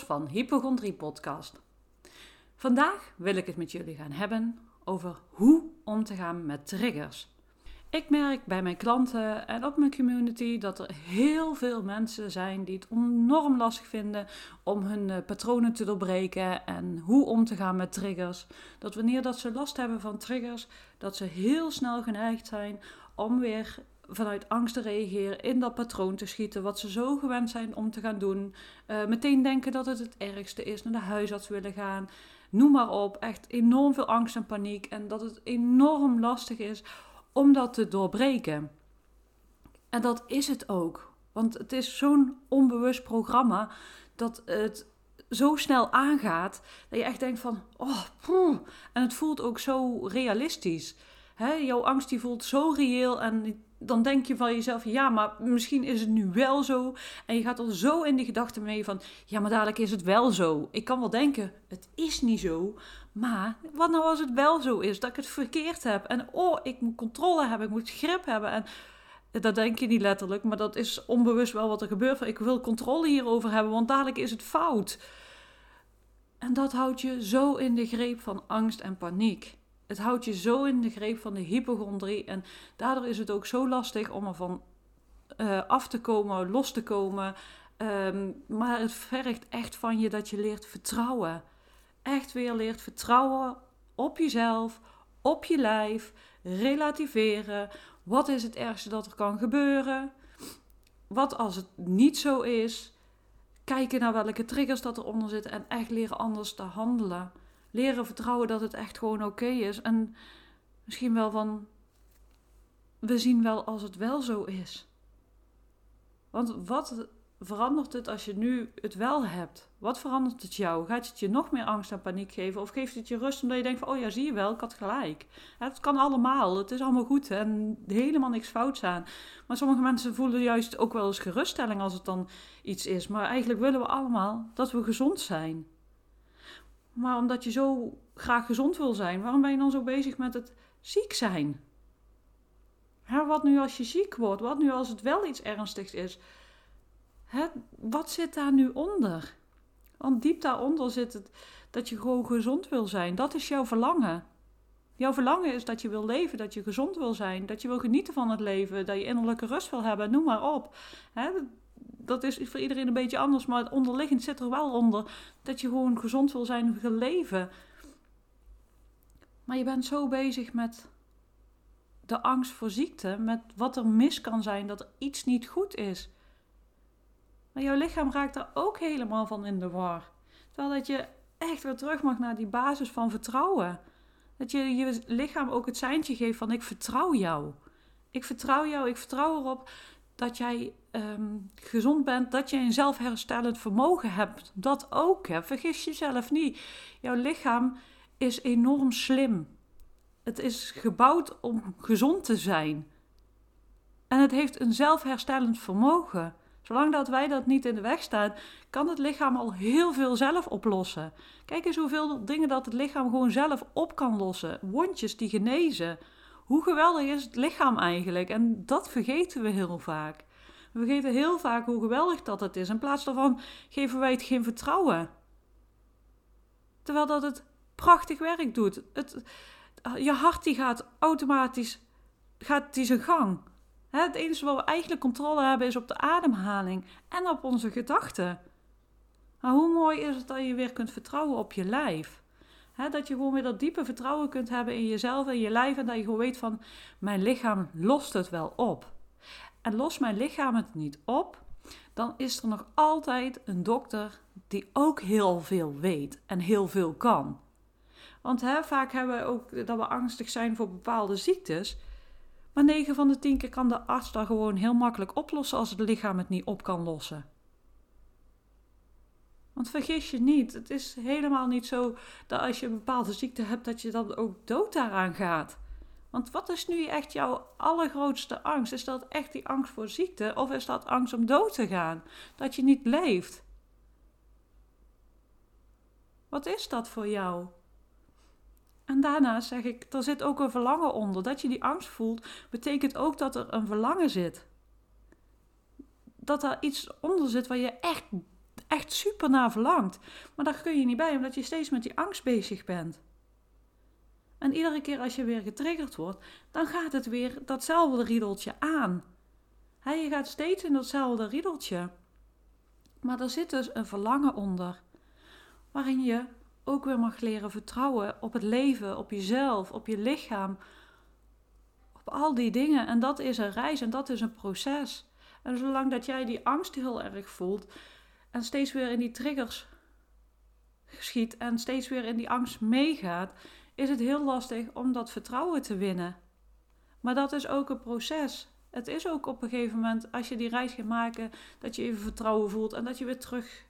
Van Hypochondrie podcast. Vandaag wil ik het met jullie gaan hebben over hoe om te gaan met triggers. Ik merk bij mijn klanten en op mijn community dat er heel veel mensen zijn die het enorm lastig vinden om hun eh, patronen te doorbreken en hoe om te gaan met triggers. Dat wanneer dat ze last hebben van triggers, dat ze heel snel geneigd zijn om weer vanuit angst te reageren, in dat patroon te schieten, wat ze zo gewend zijn om te gaan doen. Uh, meteen denken dat het het ergste is, naar de huisarts willen gaan. Noem maar op, echt enorm veel angst en paniek. En dat het enorm lastig is om dat te doorbreken. En dat is het ook. Want het is zo'n onbewust programma dat het zo snel aangaat dat je echt denkt van, oh, poeh. en het voelt ook zo realistisch. He, jouw angst die voelt zo reëel en dan denk je van jezelf, ja, maar misschien is het nu wel zo. En je gaat al zo in die gedachte mee van, ja, maar dadelijk is het wel zo. Ik kan wel denken, het is niet zo. Maar wat nou als het wel zo is, dat ik het verkeerd heb. En oh, ik moet controle hebben, ik moet grip hebben. En dat denk je niet letterlijk, maar dat is onbewust wel wat er gebeurt. Ik wil controle hierover hebben, want dadelijk is het fout. En dat houdt je zo in de greep van angst en paniek. Het houdt je zo in de greep van de hypochondrie. En daardoor is het ook zo lastig om ervan uh, af te komen, los te komen. Ehm, maar het vergt echt van je dat je leert vertrouwen. Echt weer leert vertrouwen op jezelf, op je lijf, relativeren. Wat is het ergste dat er kan gebeuren? Wat als het niet zo is? Kijken naar welke triggers dat eronder zitten en echt leren anders te handelen leren vertrouwen dat het echt gewoon oké is. En misschien wel van, we zien wel als het wel zo is. Want wat verandert het als je nu het wel hebt? Wat verandert het jou? Gaat het je nog meer angst en paniek geven? Of geeft het je rust omdat je denkt van, oh ja, zie je wel, ik had gelijk. Het kan allemaal, het is allemaal goed en helemaal niks fouts aan. Maar sommige mensen voelen juist ook wel eens geruststelling als het dan iets is. Maar eigenlijk willen we allemaal dat we gezond zijn. Maar omdat je zo graag gezond wil zijn, waarom ben je dan zo bezig met het ziek zijn? wat nu als je ziek wordt? Wat nu als het wel iets ernstigs is? wat zit daar nu onder? Want diep daaronder zit het dat je gewoon gezond wil zijn. Dat is jouw verlangen. Jouw verlangen is dat je wil leven, dat je gezond wil zijn, dat je wil genieten van het leven, dat je innerlijke rust wil hebben, noem maar op dat is voor iedereen een beetje anders, maar het onderliggend zit er wel onder dat je gewoon gezond wil zijn, wil leven. Maar je bent zo bezig met de angst voor ziekte, met wat er mis kan zijn, dat er iets niet goed is. Maar jouw lichaam raakt daar ook helemaal van in de war. Terwijl dat je echt weer terug mag naar die basis van vertrouwen. Dat je je lichaam ook het seintje geeft van ik vertrouw jou. Ik vertrouw jou, ik vertrouw erop dat jij ehm, gezond bent, dat je een zelfherstellend vermogen hebt. Dat ook, vergis jezelf niet. Jouw lichaam is enorm slim. Het is gebouwd om gezond te zijn. En het heeft een zelfherstellend vermogen. Zolang dat wij dat niet in de weg staan, kan het lichaam al heel veel zelf oplossen. Kijk eens hoeveel dingen dat het lichaam gewoon zelf op kan lossen. Wondjes die genezen. Hoe geweldig is het lichaam eigenlijk? En dat vergeten we heel vaak. We vergeten heel vaak hoe geweldig dat het is. In plaats daarvan geven wij het geen vertrouwen. Terwijl dat het prachtig werk doet. Het, je hart die gaat automatisch gaat die zijn gang. Het enige wat we eigenlijk controle hebben is op de ademhaling en op onze gedachten. Maar hoe mooi is het dat je weer kunt vertrouwen op je lijf? Dat je gewoon weer dat diepe vertrouwen kunt hebben in jezelf en je lijf. En dat je gewoon weet van, mijn lichaam lost het wel op. En lost mijn lichaam het niet op, dan is er nog altijd een dokter die ook heel veel weet en heel veel kan. Want vaak hebben we ook dat we angstig zijn voor bepaalde ziektes. Maar 9 van de 10 keer kan de arts dat gewoon heel makkelijk oplossen als het lichaam het niet op kan lossen. Want vergis je niet, het is helemaal niet zo dat als je een bepaalde ziekte hebt, dat je dan ook dood daaraan gaat. Want wat is nu echt jouw allergrootste angst? Is dat echt die angst voor ziekte of is dat angst om dood te gaan? Dat je niet leeft? Wat is dat voor jou? En daarna zeg ik, er zit ook een verlangen onder. Dat je die angst voelt, betekent ook dat er een verlangen zit dat er iets onder zit waar je echt, echt super naar verlangt. Maar daar kun je niet bij, omdat je steeds met die angst bezig bent. En iedere keer als je weer getriggerd wordt, dan gaat het weer datzelfde riedeltje aan. je gaat steeds in datzelfde riedeltje. Maar er zit dus een verlangen onder, waarin je ook weer mag leren vertrouwen op het leven, op jezelf, op je lichaam, op al die dingen. En dat is een reis en dat is een proces. En zolang dat jij die angst heel erg voelt en steeds weer in die triggers schiet en steeds weer in die angst meegaat, is het heel lastig om dat vertrouwen te winnen. Maar dat is ook een proces. Het is ook op een gegeven moment, als je die reis gaat maken, dat je even vertrouwen voelt en dat je weer terug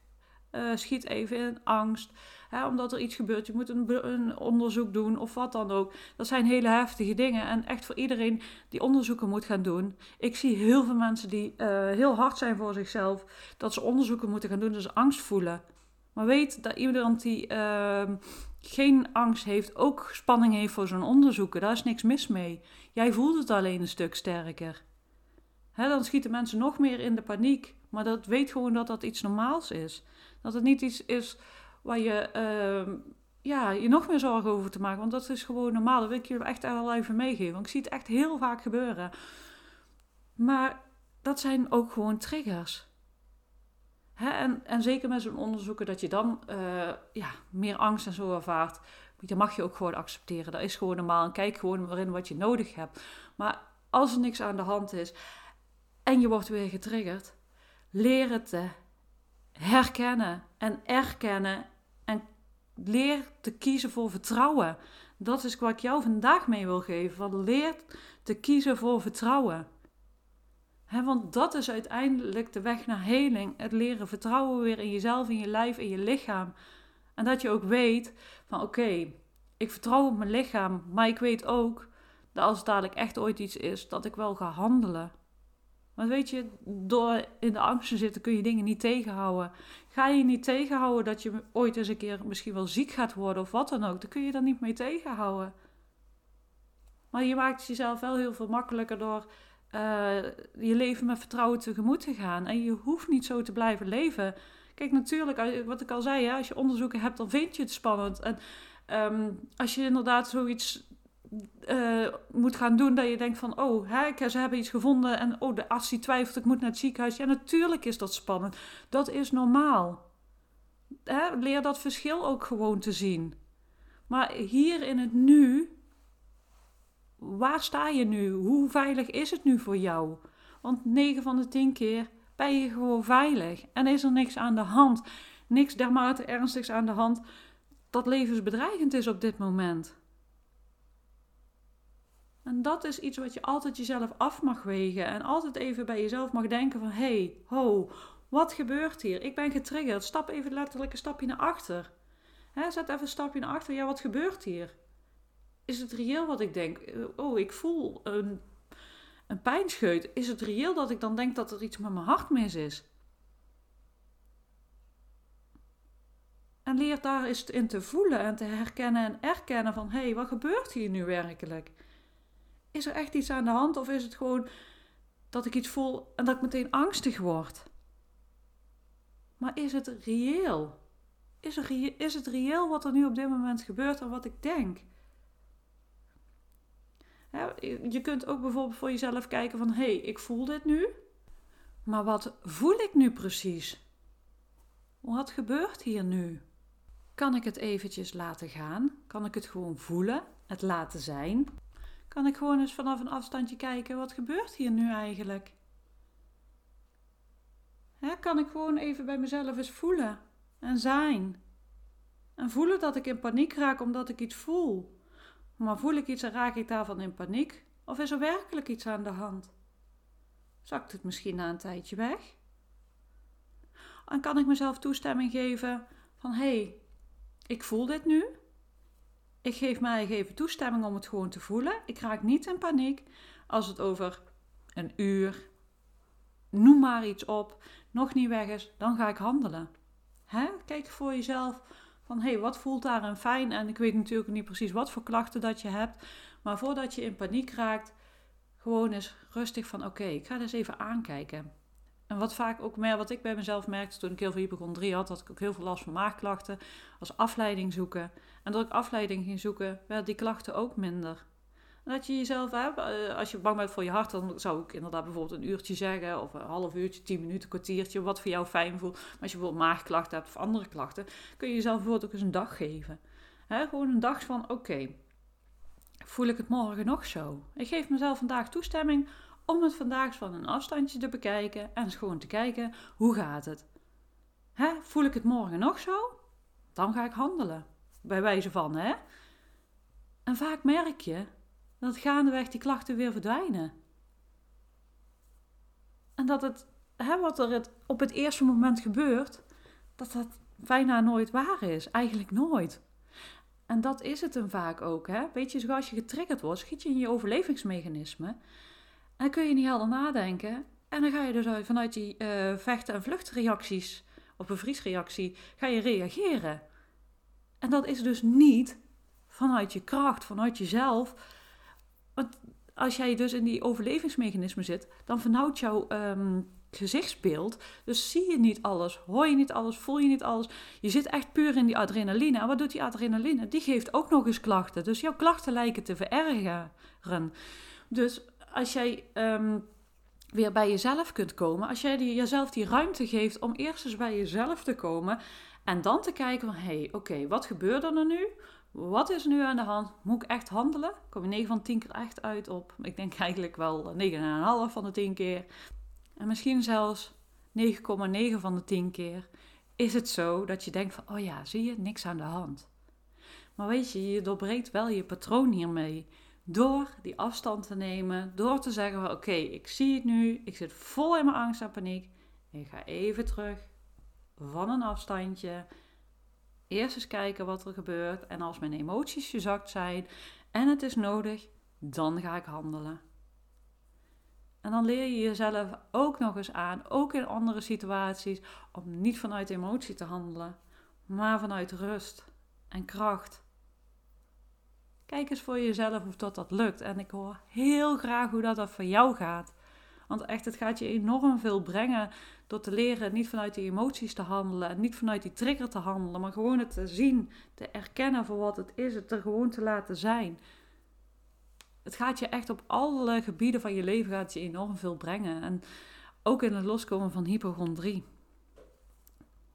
uh, schiet even in angst. Hè, omdat er iets gebeurt, je moet een, onderzoek doen of wat dan ook. Dat zijn hele heftige dingen. En echt voor iedereen die onderzoeken moet gaan doen. Ik zie heel veel mensen die uh, heel hard zijn voor zichzelf. Dat ze onderzoeken moeten gaan doen, dat ze angst voelen. Maar weet dat iemand die uh, geen angst heeft, ook spanning heeft voor zo'n onderzoeken. Daar is niks mis mee. Jij voelt het alleen een stuk sterker. Hè, dan schieten mensen nog meer in de paniek. Maar dat weet gewoon dat dat iets normaals is. Dat het niet iets is waar je uh, ja, je nog meer zorgen over te maken. Want dat is gewoon normaal. Dat wil ik je echt wel even meegeven. Want ik zie het echt heel vaak gebeuren. Maar dat zijn ook gewoon triggers. Hè? En, en zeker met zo'n onderzoeken dat je dan uh, ja, meer angst en zo ervaart. Dat mag je ook gewoon accepteren. Dat is gewoon normaal. En kijk gewoon waarin wat je nodig hebt. Maar als er niks aan de hand is en je wordt weer getriggerd, leer het te herkennen en erkennen en leer te kiezen voor vertrouwen. Dat is wat ik jou vandaag mee wil geven. Van leer te kiezen voor vertrouwen. want dat is uiteindelijk de weg naar heling. Het leren vertrouwen weer in jezelf, in je lijf, in je lichaam. En dat je ook weet van oké, ik vertrouw op mijn lichaam, maar ik weet ook dat als het dadelijk echt ooit iets is, dat ik wel ga handelen. Want weet je, door in de angst te zitten kun je dingen niet tegenhouden. Ga je niet tegenhouden dat je ooit eens een keer misschien wel ziek gaat worden of wat dan ook, dan kun je daar niet mee tegenhouden. Maar je maakt jezelf wel heel veel makkelijker door uh, je leven met vertrouwen tegemoet te gaan. En je hoeft niet zo te blijven leven. Kijk, natuurlijk, wat ik al zei, als je onderzoeken hebt, dan vind je het spannend. En um, als je inderdaad zoiets uh, moet gaan doen dat je denkt van, oh, hè, ze hebben iets gevonden en oh, de arts die twijfelt, ik moet naar het ziekenhuis. Ja, natuurlijk is dat spannend. Dat is normaal. Hè, leer dat verschil ook gewoon te zien. Maar hier in het nu, waar sta je nu? Hoe veilig is het nu voor jou? Want 9 van de 10 keer ben je gewoon veilig en is er niks aan de hand. Niks dermate ernstigs aan de hand dat levensbedreigend is op dit moment. Dat is iets wat je altijd jezelf af mag wegen. En altijd even bij jezelf mag denken van... Hé, hey, ho, wat gebeurt hier? Ik ben getriggerd. Stap even letterlijk een stapje naar achter. zet even een stapje naar achter. Ja, wat gebeurt hier? Is het reëel wat ik denk? Oh, ik voel een, een pijnscheut. Is het reëel dat ik dan denk dat er iets met mijn hart mis is? En leer daar eens in te voelen en te herkennen en erkennen van... Hé, hey, wat gebeurt hier nu werkelijk? Is er echt iets aan de hand of is het gewoon dat ik iets voel en dat ik meteen angstig word? Maar is het reëel? Is, er, is het reëel wat er nu op dit moment gebeurt en wat ik denk? je kunt ook bijvoorbeeld voor jezelf kijken van... hé, hey, ik voel dit nu, maar wat voel ik nu precies? Wat gebeurt hier nu? Kan ik het eventjes laten gaan? Kan ik het gewoon voelen, het laten zijn? Kan ik gewoon eens vanaf een afstandje kijken, wat gebeurt hier nu eigenlijk? Hè, kan ik gewoon even bij mezelf eens voelen en zijn. En voelen dat ik in paniek raak omdat ik iets voel. Maar voel ik iets en raak ik daarvan in paniek? Of is er werkelijk iets aan de hand? Zakt het misschien na een tijdje weg? En kan ik mezelf toestemming geven van hé, hey, ik voel dit nu. Ik geef mij even toestemming om het gewoon te voelen. Ik raak niet in paniek als het over een uur, noem maar iets op, nog niet weg is, dan ga ik handelen. Kijk voor jezelf van hé, hey, wat voelt daar een fijn? En ik weet natuurlijk niet precies wat voor klachten dat je hebt, maar voordat je in paniek raakt, gewoon eens rustig van oké, ik ga eens even aankijken. En wat vaak ook meer, wat ik bij mezelf merkte toen ik heel veel hypochondrie had, dat ik ook heel veel last van maagklachten, als afleiding zoeken. En dat ik afleiding ging zoeken, werden die klachten ook minder. Dat je jezelf hebt, eh, als je bang bent voor je hart, dan zou ik inderdaad bijvoorbeeld een uurtje zeggen, of een half uurtje, tien minuten, kwartiertje, wat voor jou fijn voelt. Maar als je bijvoorbeeld maagklachten hebt of andere klachten, kun je jezelf bijvoorbeeld ook eens een dag geven. Gewoon een dag van, oké, voel ik het morgen nog zo? Ik geef mezelf vandaag toestemming om het vandaag van een afstandje te bekijken en eens gewoon te kijken, hoe gaat het? He, voel ik het morgen nog zo? Dan ga ik handelen. Bij wijze van, hè? En vaak merk je dat gaandeweg die klachten weer verdwijnen. En dat het, hè, wat er het, op het eerste moment gebeurt, dat dat bijna nooit waar is. Eigenlijk nooit. En dat is het dan vaak ook. Hè? Weet je, zoals je getriggerd wordt, schiet je in je overlevingsmechanisme. Dan kun je niet helder nadenken. En dan ga je dus vanuit die uh, vechten- en vluchtreacties, of bevriesreactie, ga je reageren. En dat is dus niet vanuit je kracht, vanuit jezelf. Want als jij dus in die overlevingsmechanisme zit, dan vernauwt jouw um, gezichtsbeeld. Dus zie je niet alles, hoor je niet alles, voel je niet alles. Je zit echt puur in die adrenaline. En wat doet die adrenaline? Die geeft ook nog eens klachten. Dus jouw klachten lijken te verergeren. Dus als jij um, weer bij jezelf kunt komen, als jij jezelf die ruimte geeft om eerst eens bij jezelf te komen en dan te kijken van, hé, hey, oké, wat gebeurt er nu? Wat is nu aan de hand? Moet ik echt handelen? Kom je 9 van 10 keer echt uit op, ik denk eigenlijk wel 9,5 van de 10 keer. En misschien zelfs 9,9 van de 10 keer is het zo dat je denkt van, oh ja, zie je, niks aan de hand. Maar weet je, je doorbreekt wel je patroon hiermee. Door die afstand te nemen, door te zeggen: Oké, ik zie het nu, ik zit vol in mijn angst en paniek. Ik ga even terug van een afstandje. Eerst eens kijken wat er gebeurt. En als mijn emoties gezakt zijn en het is nodig, dan ga ik handelen. En dan leer je jezelf ook nog eens aan, ook in andere situaties, om niet vanuit emotie te handelen, maar vanuit rust en kracht. Kijk eens voor jezelf of dat, dat lukt. En ik hoor heel graag hoe dat, dat voor jou gaat. Want echt, het gaat je enorm veel brengen door te leren niet vanuit die emoties te handelen en niet vanuit die trigger te handelen, maar gewoon het te zien, te erkennen voor wat het is, het er gewoon te laten zijn het gaat je echt op alle gebieden van je leven gaat je enorm veel brengen. En ook in het loskomen van hypochondrie.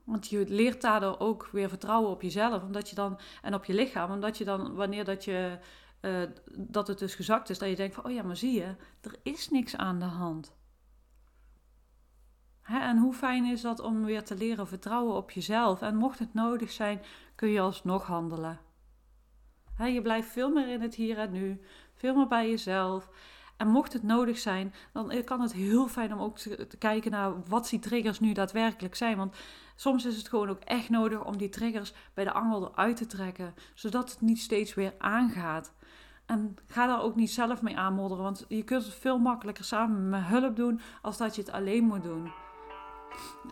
Want je leert daardoor ook weer vertrouwen op jezelf omdat je dan, en op je lichaam. Omdat je dan, wanneer dat, je, uh, dat het dus gezakt is, dat je denkt van, oh ja, maar zie je, er is niks aan de hand. Hè? En hoe fijn is dat om weer te leren vertrouwen op jezelf. En mocht het nodig zijn, kun je alsnog handelen. Hè, je blijft veel meer in het hier en nu. Veel meer bij jezelf. En mocht het nodig zijn, dan kan het heel fijn om ook te, kijken naar wat die triggers nu daadwerkelijk zijn. Want soms is het gewoon ook echt nodig om die triggers bij de angel eruit te trekken, zodat het niet steeds weer aangaat. En ga daar ook niet zelf mee aanmodderen, want je kunt het veel makkelijker samen met hulp doen als dat je het alleen moet doen.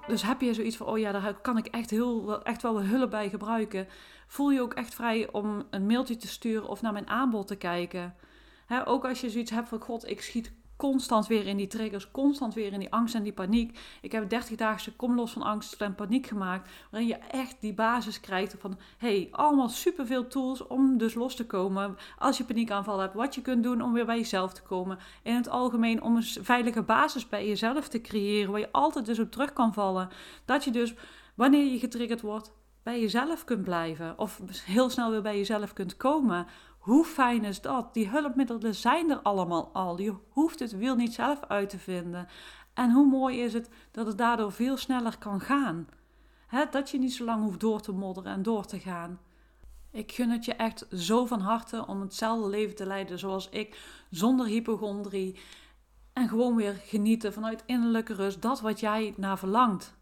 Dus heb je zoiets van, oh ja, daar kan ik echt, heel, echt wel hulp bij gebruiken. Voel je ook echt vrij om een mailtje te sturen of naar mijn aanbod te kijken ook als je zoiets hebt van God, ik schiet constant weer in die triggers, constant weer in die angst en die paniek. Ik heb 30 dagen kom los van angst en paniek gemaakt, waarin je echt die basis krijgt van, hey, allemaal superveel tools om dus los te komen als je paniekaanval hebt, wat je kunt doen om weer bij jezelf te komen. In het algemeen om een veilige basis bij jezelf te creëren, waar je altijd dus op terug kan vallen. Dat je dus, wanneer je getriggerd wordt, bij jezelf kunt blijven of heel snel weer bij jezelf kunt komen. Hoe fijn is dat? Die hulpmiddelen zijn er allemaal al. Je hoeft het wiel niet zelf uit te vinden. En hoe mooi is het dat het daardoor veel sneller kan gaan. dat je niet zo lang hoeft door te modderen en door te gaan. Ik gun het je echt zo van harte om hetzelfde leven te leiden zoals ik, zonder hypochondrie. En gewoon weer genieten vanuit innerlijke rust, dat wat jij naar verlangt.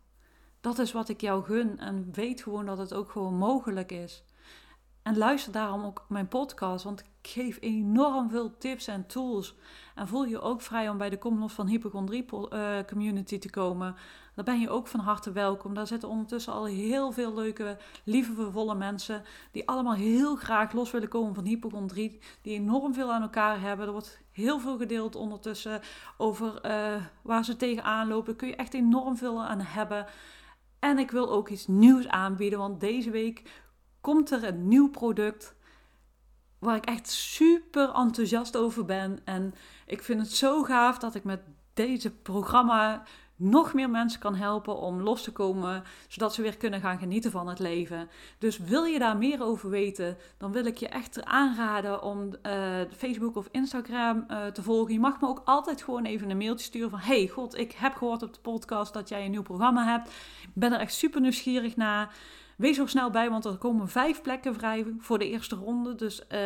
Dat is wat ik jou gun en weet gewoon dat het ook gewoon mogelijk is. En luister daarom ook mijn podcast, want ik geef enorm veel tips en tools. En voel je ook vrij om bij de Los van Hypochondrie uh, community te komen. Daar ben je ook van harte welkom. Daar zitten ondertussen al heel veel leuke, liefdevolle mensen. Die allemaal heel graag los willen komen van hypochondrie. Die enorm veel aan elkaar hebben. Er wordt heel veel gedeeld ondertussen over uh, waar ze tegenaan lopen. Kun je echt enorm veel aan hebben. En ik wil ook iets nieuws aanbieden. Want deze week komt er een nieuw product waar ik echt super enthousiast over ben. En ik vind het zo gaaf dat ik met deze programma nog meer mensen kan helpen om los te komen, zodat ze weer kunnen gaan genieten van het leven. Dus wil je daar meer over weten, dan wil ik je echt aanraden om uh, Facebook of Instagram uh, te volgen. Je mag me ook altijd gewoon even een mailtje sturen van: Hey, God, ik heb gehoord op de podcast dat jij een nieuw programma hebt. Ik ben er echt super nieuwsgierig naar. Wees er snel bij, want er komen vijf plekken vrij voor de eerste ronde. Dus uh,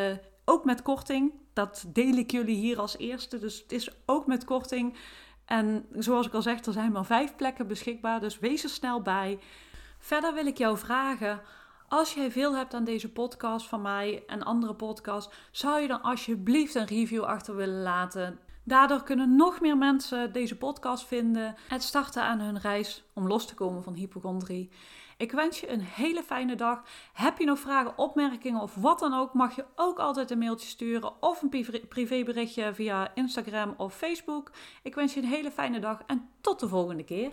ook met korting. Dat deel ik jullie hier als eerste. Dus het is ook met korting. En zoals ik al zeg, er zijn maar vijf plekken beschikbaar, dus wees er snel bij. Verder wil ik jou vragen, als jij veel hebt aan deze podcast van mij en andere podcasts, zou je dan alsjeblieft een review achter willen laten? Daardoor kunnen nog meer mensen deze podcast vinden en starten aan hun reis om los te komen van hypochondrie. Ik wens je een hele fijne dag. Heb je nog vragen, opmerkingen of wat dan ook, mag je ook altijd een mailtje sturen of een privéberichtje via Instagram of Facebook. Ik wens je een hele fijne dag en tot de volgende keer.